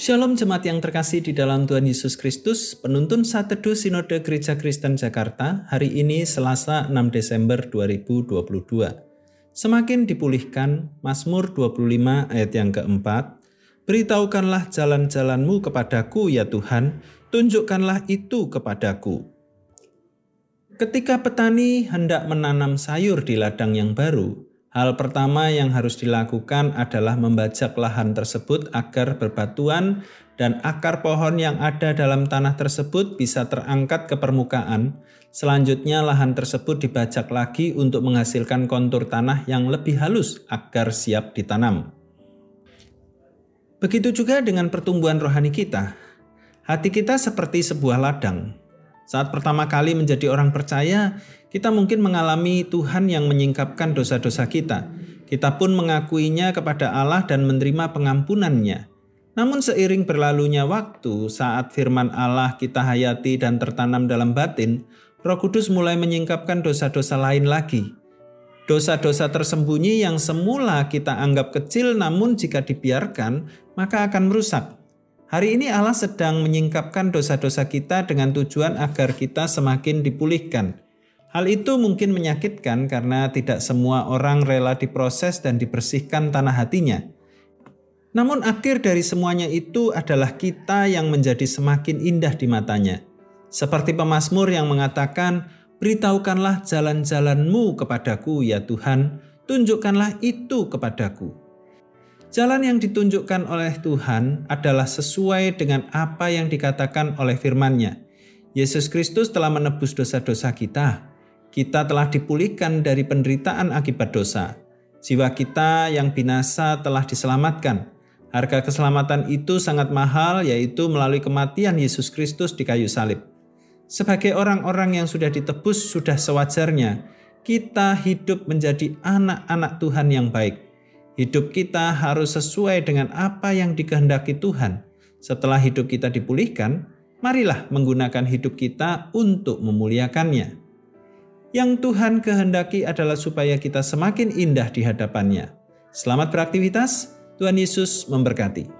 Shalom jemaat yang terkasih di dalam Tuhan Yesus Kristus, penuntun saat teduh Sinode Gereja Kristen Jakarta, hari ini Selasa 6 Desember 2022. Semakin dipulihkan, Mazmur 25 ayat yang keempat, Beritahukanlah jalan-jalanmu kepadaku ya Tuhan, tunjukkanlah itu kepadaku. Ketika petani hendak menanam sayur di ladang yang baru, Hal pertama yang harus dilakukan adalah membajak lahan tersebut agar berbatuan dan akar pohon yang ada dalam tanah tersebut bisa terangkat ke permukaan. Selanjutnya lahan tersebut dibajak lagi untuk menghasilkan kontur tanah yang lebih halus agar siap ditanam. Begitu juga dengan pertumbuhan rohani kita. Hati kita seperti sebuah ladang. Saat pertama kali menjadi orang percaya, kita mungkin mengalami Tuhan yang menyingkapkan dosa-dosa kita. Kita pun mengakuinya kepada Allah dan menerima pengampunannya. Namun seiring berlalunya waktu, saat firman Allah kita hayati dan tertanam dalam batin, Roh Kudus mulai menyingkapkan dosa-dosa lain lagi. Dosa-dosa tersembunyi yang semula kita anggap kecil namun jika dibiarkan, maka akan merusak. Hari ini Allah sedang menyingkapkan dosa-dosa kita dengan tujuan agar kita semakin dipulihkan. Hal itu mungkin menyakitkan karena tidak semua orang rela diproses dan dibersihkan tanah hatinya. Namun akhir dari semuanya itu adalah kita yang menjadi semakin indah di matanya. Seperti pemazmur yang mengatakan, Beritahukanlah jalan-jalanmu kepadaku ya Tuhan, tunjukkanlah itu kepadaku. Jalan yang ditunjukkan oleh Tuhan adalah sesuai dengan apa yang dikatakan oleh firman-Nya. Yesus Kristus telah menebus dosa-dosa kita. Kita telah dipulihkan dari penderitaan akibat dosa. Jiwa kita yang binasa telah diselamatkan. Harga keselamatan itu sangat mahal, yaitu melalui kematian Yesus Kristus di kayu salib. Sebagai orang-orang yang sudah ditebus, sudah sewajarnya kita hidup menjadi anak-anak Tuhan yang baik Hidup kita harus sesuai dengan apa yang dikehendaki Tuhan. Setelah hidup kita dipulihkan, marilah menggunakan hidup kita untuk memuliakannya. Yang Tuhan kehendaki adalah supaya kita semakin indah di hadapannya. Selamat beraktivitas, Tuhan Yesus memberkati.